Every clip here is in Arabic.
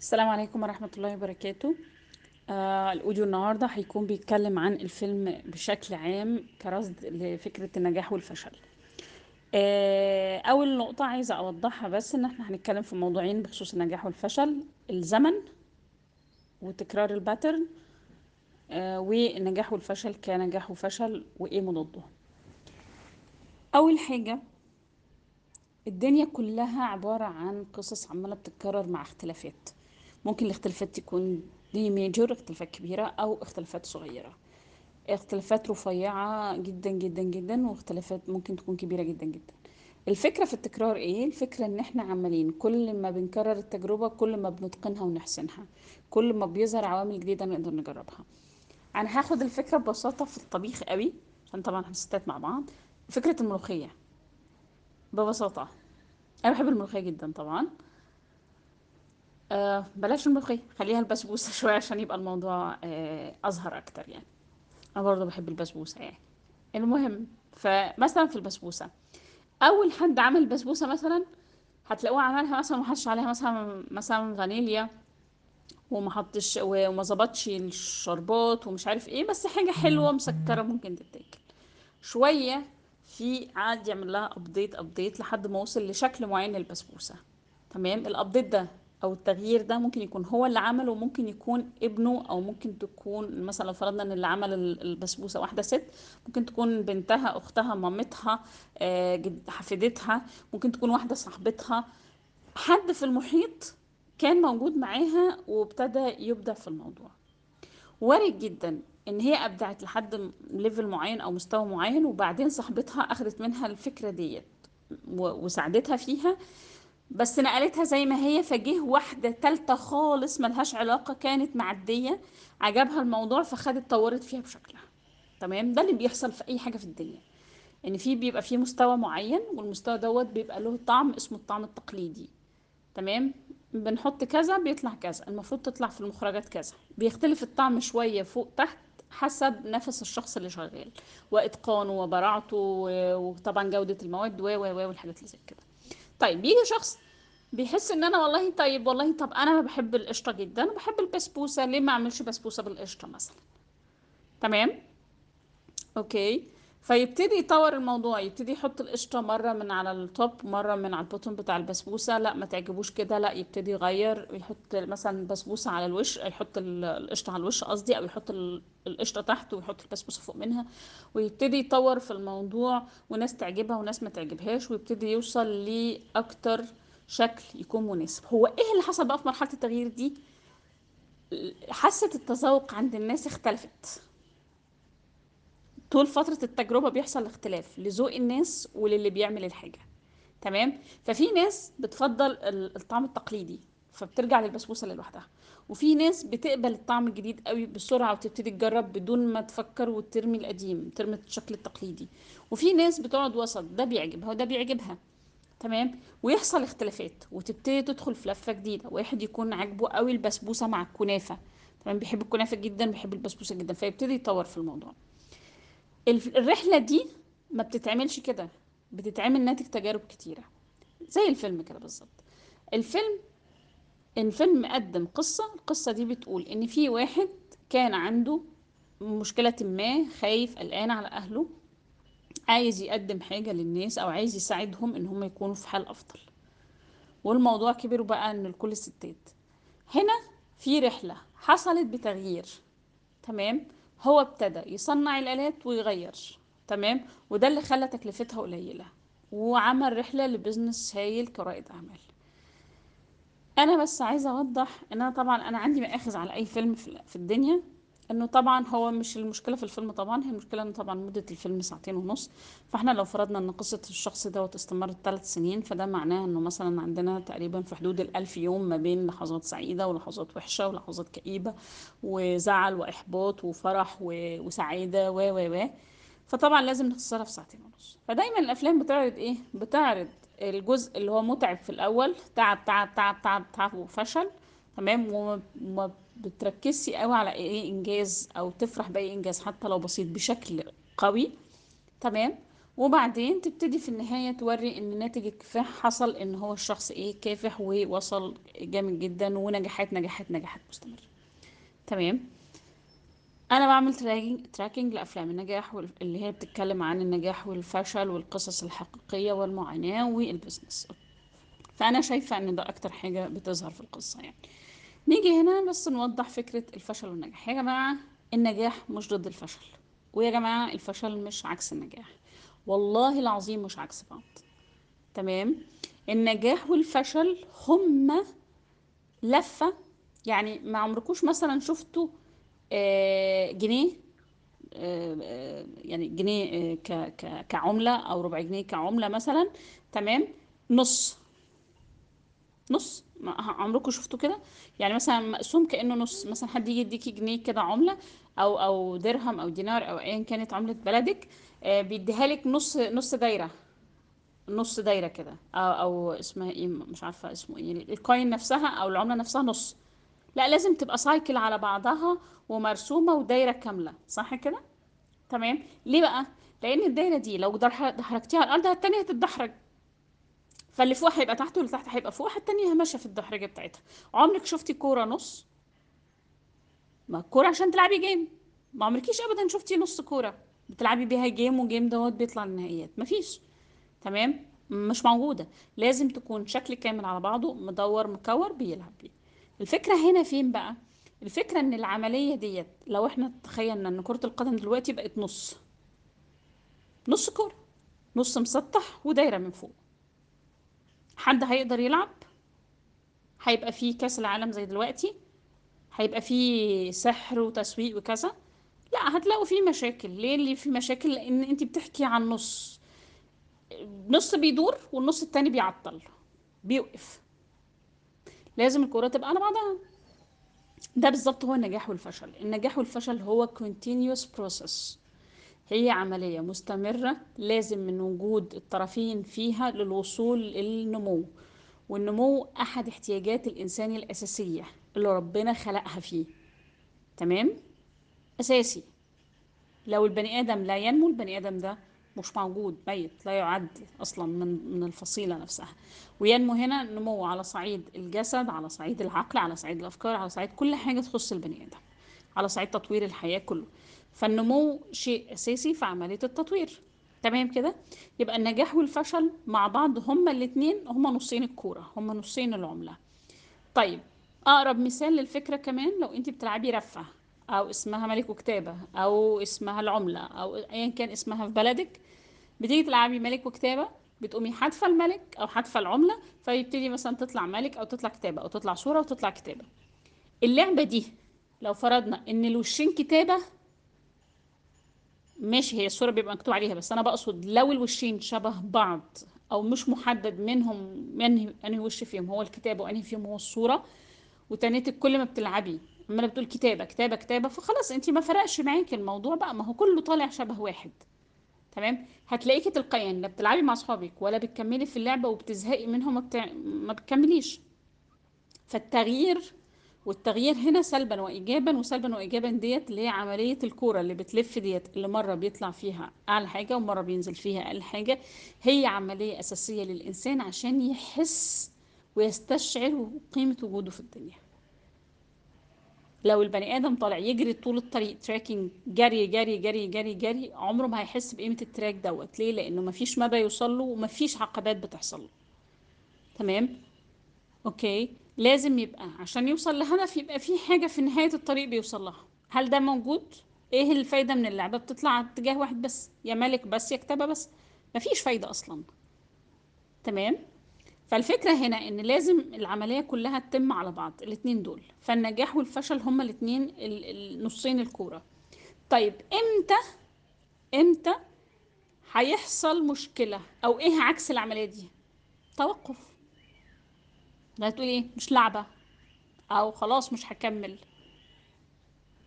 السلام عليكم ورحمة الله وبركاته. آه الأوديو النهاردة هيكون بيتكلم عن الفيلم بشكل عام كرصد لفكرة النجاح والفشل. آه أول نقطة عايزة أوضحها بس إن إحنا هنتكلم في موضوعين بخصوص النجاح والفشل. الزمن وتكرار الباترن آه والنجاح والفشل كنجاح وفشل وإيه مضاده. أول حاجة الدنيا كلها عبارة عن قصص عمالة بتتكرر مع اختلافات. ممكن الاختلافات تكون دي ميجور اختلافات كبيرة أو اختلافات صغيرة. اختلافات رفيعة جدا جدا جدا واختلافات ممكن تكون كبيرة جدا جدا. الفكرة في التكرار إيه؟ الفكرة إن إحنا عمالين كل ما بنكرر التجربة كل ما بنتقنها ونحسنها كل ما بيظهر عوامل جديدة نقدر نجربها. أنا هاخد الفكرة ببساطة في الطبيخ قوي عشان طبعا هنستات مع بعض. فكرة الملوخية ببساطة. أنا بحب الملوخية جدا طبعا. آه بلاش الملوخية. خليها البسبوسة شوية عشان يبقى الموضوع آه أظهر أكتر يعني. أنا برضه بحب البسبوسة يعني. المهم فمثلا في البسبوسة أول حد عمل البسبوسة مثلا هتلاقوه عملها مثلا وما حطش عليها مثلا مثلا فانيليا وما حطش وما ظبطش الشربات ومش عارف إيه بس حاجة حلوة مسكرة ممكن تتاكل. شوية في قعد يعمل لها update update لحد ما وصل لشكل معين للبسبوسة. تمام؟ ال update ده أو التغيير ده ممكن يكون هو اللي عمله وممكن يكون ابنه أو ممكن تكون مثلا فرضنا إن اللي عمل ال- البسبوسة واحدة ست ممكن تكون بنتها أختها مامتها آه، حفيدتها ممكن تكون واحدة صاحبتها. حد في المحيط كان موجود معاها وابتدى يبدع في الموضوع. وارد جدا إن هي أبدعت لحد level معين أو مستوى معين وبعدين صاحبتها أخذت منها الفكرة ديت وساعدتها فيها. بس نقلتها زي ما هي فجه واحدة تالتة خالص ملهاش علاقة كانت معدية عجبها الموضوع فخدت طورت فيها بشكلها. تمام؟ ده اللي بيحصل في أي حاجة في الدنيا. إن في بيبقى في مستوى معين والمستوى دوت بيبقى له طعم اسمه الطعم التقليدي. تمام؟ بنحط كذا بيطلع كذا. المفروض تطلع في المخرجات كذا. بيختلف الطعم شوية فوق تحت حسب نفس الشخص اللي شغال. وإتقانه وبراعته وطبعا جودة المواد و و والحاجات اللي زي كده. طيب بيجي شخص بيحس إن أنا والله طيب والله طب أنا بحب القشطة جدا وبحب البسبوسة ليه ما أعملش بسبوسة بالقشطة مثلا؟ تمام؟ okay. فيبتدي يطور الموضوع يبتدي يحط القشطة مرة من على ال top مرة من على ال bottom بتاع البسبوسة لأ ما تعجبوش كده لأ يبتدي يغير يحط مثلا بسبوسة على الوش يحط ال- القشطة على الوش قصدي أو يحط ال- القشطة تحت ويحط البسبوسة فوق منها ويبتدي يطور في الموضوع وناس تعجبها وناس ما تعجبهاش ويبتدي يوصل لأكتر شكل يكون مناسب. هو إيه اللي حصل بقى في مرحلة التغيير دي؟ حاسة التذوق عند الناس اختلفت. طول فترة التجربة بيحصل اختلاف لذوق الناس وللي بيعمل الحاجة تمام؟ ففي ناس بتفضل ال- الطعم التقليدي فبترجع للبسبوسة لوحدها وفي ناس بتقبل الطعم الجديد قوي بسرعة وتبتدي تجرب بدون ما تفكر وترمي القديم ترمي الشكل التقليدي وفي ناس بتقعد وسط ده بيعجبها وده بيعجبها تمام؟ ويحصل اختلافات وتبتدي تدخل في لفة جديدة واحد يكون عاجبه قوي البسبوسة مع الكنافة تمام؟ بيحب الكنافة جدا بيحب البسبوسة جدا فيبتدي يطور في الموضوع. الرحلة دي ما بتتعملش كده بتتعمل ناتج تجارب كتيرة زي الفيلم كده بالظبط. الفيلم الفيلم قدم قصة القصة دي بتقول إن في واحد كان عنده مشكلة ما خايف قلقان على أهله عايز يقدم حاجة للناس أو عايز يساعدهم إن هم يكونوا في حال أفضل. والموضوع كبر بقى إن لكل الستات هنا في رحلة حصلت بتغيير تمام؟ هو ابتدى يصنع الآلات ويغير. تمام؟ وده اللي خلى تكلفتها قليلة. وعمل رحلة لبزنس هايل كرائد أعمال. أنا بس عايزة أوضح إن أنا طبعا أنا عندي مآخذ على أي فيلم في في الدنيا. إنه طبعا هو مش المشكلة في الفيلم طبعا هي المشكلة إن طبعا مدة الفيلم ساعتين ونص. فإحنا لو فرضنا إن قصة الشخص دوت استمرت ثلاث سنين فده معناه إنه مثلا عندنا تقريبا في حدود الألف يوم ما بين لحظات سعيدة ولحظات وحشة ولحظات كئيبة وزعل وإحباط وفرح و- وسعادة و و و. فطبعا لازم نختصرها في ساعتين ونص. فدايما الأفلام بتعرض إيه؟ بتعرض الجزء اللي هو متعب في الأول تعب تعب تعب تعب تعب وفشل تمام؟ وما ما بتركزش قوي على إيه انجاز أو تفرح بأي انجاز حتى لو بسيط بشكل قوي تمام؟ وبعدين تبتدي في النهاية توري ان ناتج الكفاح حصل ان هو الشخص إيه كافح ووصل جامد جدا ونجاحات نجاحات نجاحات مستمرة تمام؟ أنا بعمل tracking tracking لأفلام النجاح اللي هي بتتكلم عن النجاح والفشل والقصص الحقيقية والمعاناة والبزنس فأنا شايفة إن ده أكتر حاجة بتظهر في القصة يعني. نيجي هنا بس نوضح فكرة الفشل والنجاح. يا جماعة النجاح مش ضد الفشل ويا جماعة الفشل مش عكس النجاح. والله العظيم مش عكس بعض. تمام؟ النجاح والفشل هما لفة يعني ما عمركوش مثلا شفتوا آه، جنيه آه، آه، يعني جنيه كعملة أو ربع جنيه كعملة مثلا. تمام؟ نص. نص. عمركم شفتوا كده؟ يعني مثلا مقسوم كأنه نص. مثلا حد يجي يديكي جنيه كده عملة أو أو درهم أو دينار أو ايا كانت عملة بلدك آه، بيديها لك نص نص دايرة. نص دايرة كده. أو أو اسمها إيه؟ مش عارفة اسمه إيه. الكوين نفسها أو العملة نفسها نص. لا لازم تبقى cycle على بعضها ومرسومة ودايرة كاملة. صح كده؟ تمام. ليه بقى؟ لأن الدايرة دي لو دحرجتيها على الأرض التانية هتتدحرج. فاللي فوق هيبقى تحت واللي تحت هيبقى فوق التانية ماشية في الدحرجة بتاعتها. عمرك شفتي كورة نص؟ ما الكورة عشان تلعبي game ما عمركيش ابدا شفتي نص كورة. بتلعبي بيها game و game دوت بيطلع للنهائيات. مفيش تمام؟ مش موجودة. لازم تكون شكل كامل على بعضه مدور مكور بيلعب بيه. الفكرة هنا فين بقى؟ الفكرة إن العملية ديت لو إحنا تخيلنا إن كرة القدم دلوقتي بقت نص. نص كورة. نص مسطح ودايرة من فوق. حد هيقدر يلعب هيبقى فيه كأس العالم زي دلوقتي هيبقى فيه سحر وتسويق وكذا. لا هتلاقوا فيه مشاكل. ليه اللي فيه مشاكل؟ لأن أنت بتحكي عن نص. نص بيدور والنص التاني بيعطل بيوقف. لازم الكرة تبقى على بعضها. ده بالظبط هو النجاح والفشل. النجاح والفشل هو continuous process. هي عملية مستمرة لازم من وجود الطرفين فيها للوصول للنمو. والنمو أحد احتياجات الإنسان الأساسية اللي ربنا خلقها فيه. تمام؟ أساسي. لو البني آدم لا ينمو البني آدم ده مش موجود ميت لا يعد أصلا من من الفصيلة نفسها. وينمو هنا نمو على صعيد الجسد على صعيد العقل على صعيد الأفكار على صعيد كل حاجة تخص البني آدم على صعيد تطوير الحياة كله. فالنمو شيء أساسي في عملية التطوير. تمام كده؟ يبقى النجاح والفشل مع بعض هما الاتنين هما نصين الكورة هما نصين العملة. طيب أقرب مثال للفكرة كمان لو انت بتلعبي رفة أو اسمها ملك وكتابة أو اسمها العملة أو ايا كان اسمها في بلدك بتيجي تلعبي ملك وكتابة بتقومي حادفة الملك أو حادفة العملة فيبتدي مثلا تطلع ملك أو تطلع كتابة أو تطلع صورة وتطلع كتابة. اللعبة دي لو فرضنا إن الوشين كتابة ماشي هي الصورة بيبقى مكتوب عليها بس أنا بقصد لو الوشين شبه بعض أو مش محدد منهم أنهي أنهي وش فيهم هو الكتاب وأنهي فيهم هو الصورة وتنيتك كل ما بتلعبي عمالة بتقول كتابة كتابة كتابة فخلاص انتي ما فرقش معاكي الموضوع بقى ما هو كله طالع شبه واحد. تمام؟ هتلاقيكي تلقائيا لا بتلعبي مع أصحابك ولا بتكملي في اللعبة وبتزهقي منهم ما, بتع... ما بتكمليش. فالتغيير والتغيير هنا سلبا وايجابا وسلبا وايجابا ديت اللي هي عملية الكورة اللي بتلف ديت اللي مرة بيطلع فيها أعلى حاجة ومرة بينزل فيها أقل حاجة. هي عملية أساسية للإنسان عشان يحس ويستشعر قيمة وجوده في الدنيا. لو البني آدم طالع يجري طول الطريق tracking جري جري جري جري جري عمره ما هيحس بقيمة ال track دوت. ليه؟ لأنه مفيش مدى يوصل له ومفيش عقبات بتحصل له. تمام؟ okay؟ لازم يبقى عشان يوصل لهدف يبقى في حاجة في نهاية الطريق بيوصل لها. هل ده موجود؟ إيه الفايدة من اللعبة؟ بتطلع اتجاه واحد بس يا ملك بس يا كتابة بس. مفيش فايدة أصلا. تمام؟ فالفكرة هنا إن لازم العملية كلها تتم على بعض الاتنين دول. فالنجاح والفشل هما الاتنين ال- ال- نصين الكورة. طيب إمتى؟ إمتى هيحصل مشكلة؟ أو إيه عكس العملية دي؟ توقف. لا تقولي إيه مش لعبة. أو خلاص مش هكمل.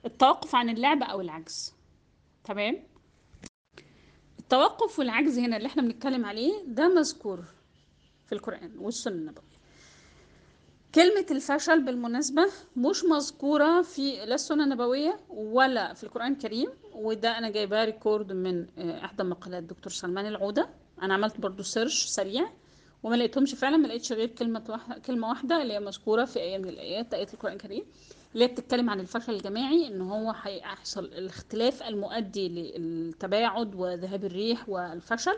التوقف عن اللعبة أو العجز. تمام؟ التوقف والعجز هنا اللي إحنا بنتكلم عليه ده مذكور في القرآن والسنة النبوية كلمة الفشل بالمناسبة مش مذكورة في لا السنة النبوية ولا في القرآن الكريم وده أنا جايباه record من آه، إحدى مقالات دكتور سلمان العودة. أنا عملت برضو search سريع. وما لقيتهمش فعلا ما لقيتش غير كلمة واحدة كلمة واحدة اللي هي مذكورة في آية من الآيات آية القرآن الكريم اللي هي بتتكلم عن الفشل الجماعي إن هو هيحصل الاختلاف المؤدي للتباعد وذهاب الريح والفشل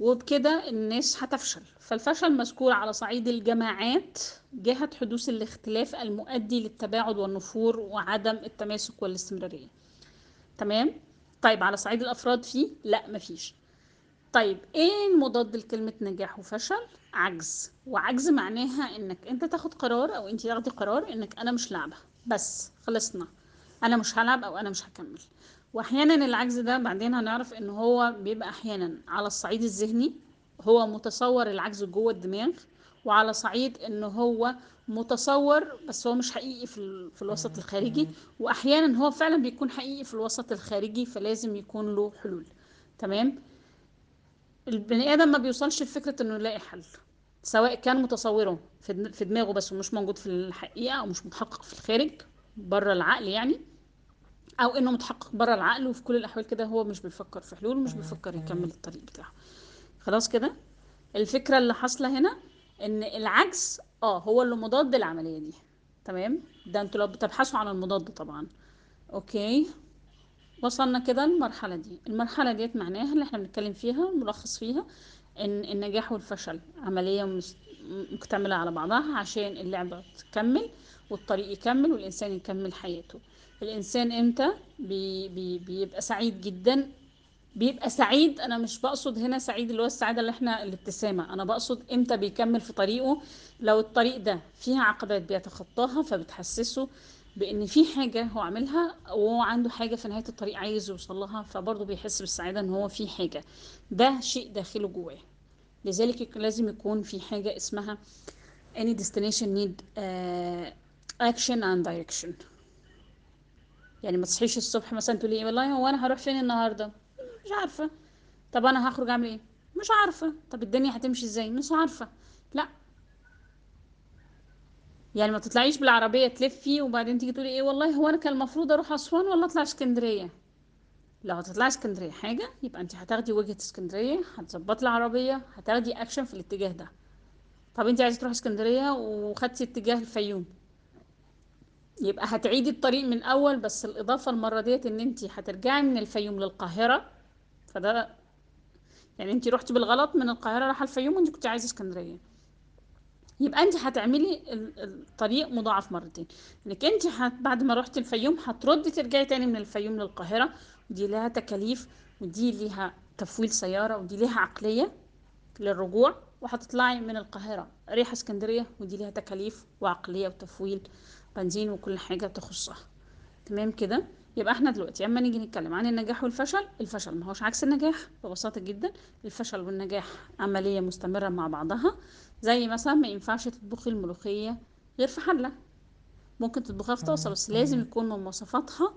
وبكده الناس هتفشل. فالفشل مذكور على صعيد الجماعات جهة حدوث الاختلاف المؤدي للتباعد والنفور وعدم التماسك والاستمرارية. تمام؟ طيب على صعيد الأفراد فيه لا مفيش. طيب إيه المضاد لكلمة نجاح وفشل؟ عجز. وعجز معناها إنك أنت تاخد قرار أو أنت تاخدي قرار إنك أنا مش لعبة بس خلصنا. أنا مش هلعب أو أنا مش هكمل. واحيانا العجز ده بعدين هنعرف إن هو بيبقى أحيانا على الصعيد الذهني. هو متصور العجز جوه الدماغ وعلى صعيد إن هو متصور بس هو مش حقيقي في, ال... في الوسط الخارجي. واحيانا هو فعلا بيكون حقيقي في الوسط الخارجي فلازم يكون له حلول. تمام؟ البني آدم ما بيوصلش لفكرة إنه يلاقي حل سواء كان متصوره في دم- في دماغه بس ومش موجود في الحقيقة أو مش متحقق في الخارج بره العقل يعني أو إنه متحقق بره العقل وفي كل الأحوال كده هو مش بيفكر في حلول ومش بيفكر يكمل الطريق بتاعه. خلاص كده؟ الفكرة اللي حاصلة هنا إن العجز آه هو اللي مضاد للعملية دي تمام؟ ده أنتوا لو بتبحثوا عن المضاد طبعا. أوكي؟ وصلنا كده للمرحلة دي. المرحلة ديت معناها اللي إحنا بنتكلم فيها ملخص فيها إن النجاح والفشل عملية مكتملة على بعضها عشان اللعبة تكمل والطريق يكمل والإنسان يكمل حياته. الإنسان إمتى؟ بي بي بيبقى سعيد جدا. بيبقى سعيد أنا مش بقصد هنا سعيد اللي هو السعادة اللي إحنا الابتسامة. أنا بقصد إمتى بيكمل في طريقه. لو الطريق ده فيها عقبات بيتخطاها فبتحسسه بإن في حاجة هو عاملها وهو عنده حاجة في نهاية الطريق عايز يوصل لها فبرضه بيحس بالسعادة إن هو في حاجة. ده شيء داخله جواه. لذلك لازم يكون في حاجة اسمها any destination need uh, action and direction. يعني ما تصحيش الصبح مثلا تقولي إيه والله هو أنا هروح فين النهارده؟ مش عارفة. طب أنا هخرج أعمل إيه؟ مش عارفة. طب الدنيا هتمشي إزاي؟ مش عارفة. لا. يعني ما تطلعيش بالعربية تلفي وبعدين تيجي تقولي إيه والله هو أنا كان المفروض أروح أسوان ولا أطلع اسكندرية؟ لو هتطلعي اسكندرية حاجة. يبقى أنت هتاخدي وجهة اسكندرية هتظبطي العربية هتاخدي اكشن في الاتجاه ده. طب أنت عايزة تروحي اسكندرية وخدتي اتجاه الفيوم. يبقى هتعيدي الطريق من أول بس الإضافة المرة ديت إن أنت هترجعي من الفيوم للقاهرة. فده يعني أنت رحتي بالغلط من القاهرة رايحة الفيوم وأنت كنت عايزة اسكندرية. يبقى انت هتعملي ال- الطريق مضاعف مرتين. انك انت بعد ما رحتي الفيوم هتردي ترجعي تاني من الفيوم للقاهرة. ودي لها تكاليف ودي ليها تفويل سيارة ودي ليها عقلية للرجوع وهتطلعي من القاهرة. رايحه اسكندرية ودي ليها تكاليف وعقلية وتفويل بنزين وكل حاجة تخصها. تمام كده؟ يبقى إحنا دلوقتي اما نيجي نتكلم عن النجاح والفشل الفشل ما هوش عكس النجاح ببساطة جدا. الفشل والنجاح عملية مستمرة مع بعضها. زي مثلا ما ينفعش تطبخي الملوخية غير في حلة. ممكن تطبخها في طاسة بس لازم يكون من مواصفاتها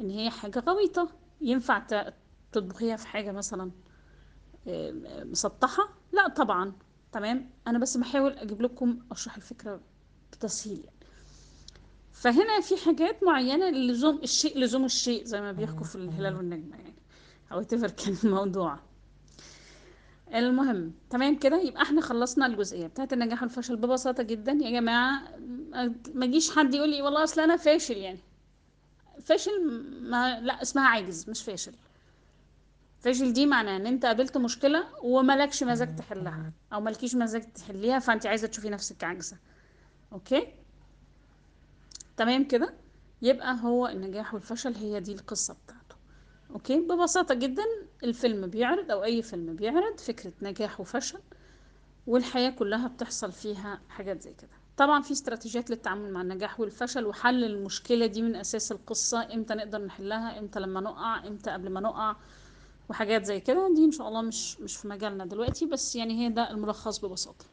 إن هي حاجة غويطة. ينفع تطبخيها في حاجة مثلا آه، مسطحة؟ لا طبعا. تمام؟ أنا بس بحاول أجيب لكم أشرح الفكرة بتسهيل يعني. فهنا في حاجات معينة لزوم الشيء لزوم الشيء زي ما بيحكوا في الهلال والنجمة يعني. أو كان الموضوع. المهم تمام كده؟ يبقى إحنا خلصنا الجزئية بتاعت النجاح والفشل ببساطة جدا. يا جماعة ما يجيش حد يقول لي والله أصل أنا فاشل يعني. فاشل ما لا اسمها عاجز مش فاشل. فاشل دي معناه إن أنت قابلت مشكلة وملكش مزاج تحلها أو ملكيش مزاج تحليها فأنت عايزة تشوفي نفسك عاجزة. أوكي؟ تمام كده؟ يبقى هو النجاح والفشل هي دي القصة بتاعته. أوكي؟ ببساطة جدا الفيلم بيعرض أو أي فيلم بيعرض فكرة نجاح وفشل والحياة كلها بتحصل فيها حاجات زي كده. طبعا في استراتيجيات للتعامل مع النجاح والفشل وحل المشكلة دي من أساس القصة إمتى نقدر نحلها إمتى لما نقع إمتى قبل ما نقع وحاجات زي كده. دي إن شاء الله مش مش في مجالنا دلوقتي بس يعني هي ده الملخص ببساطة.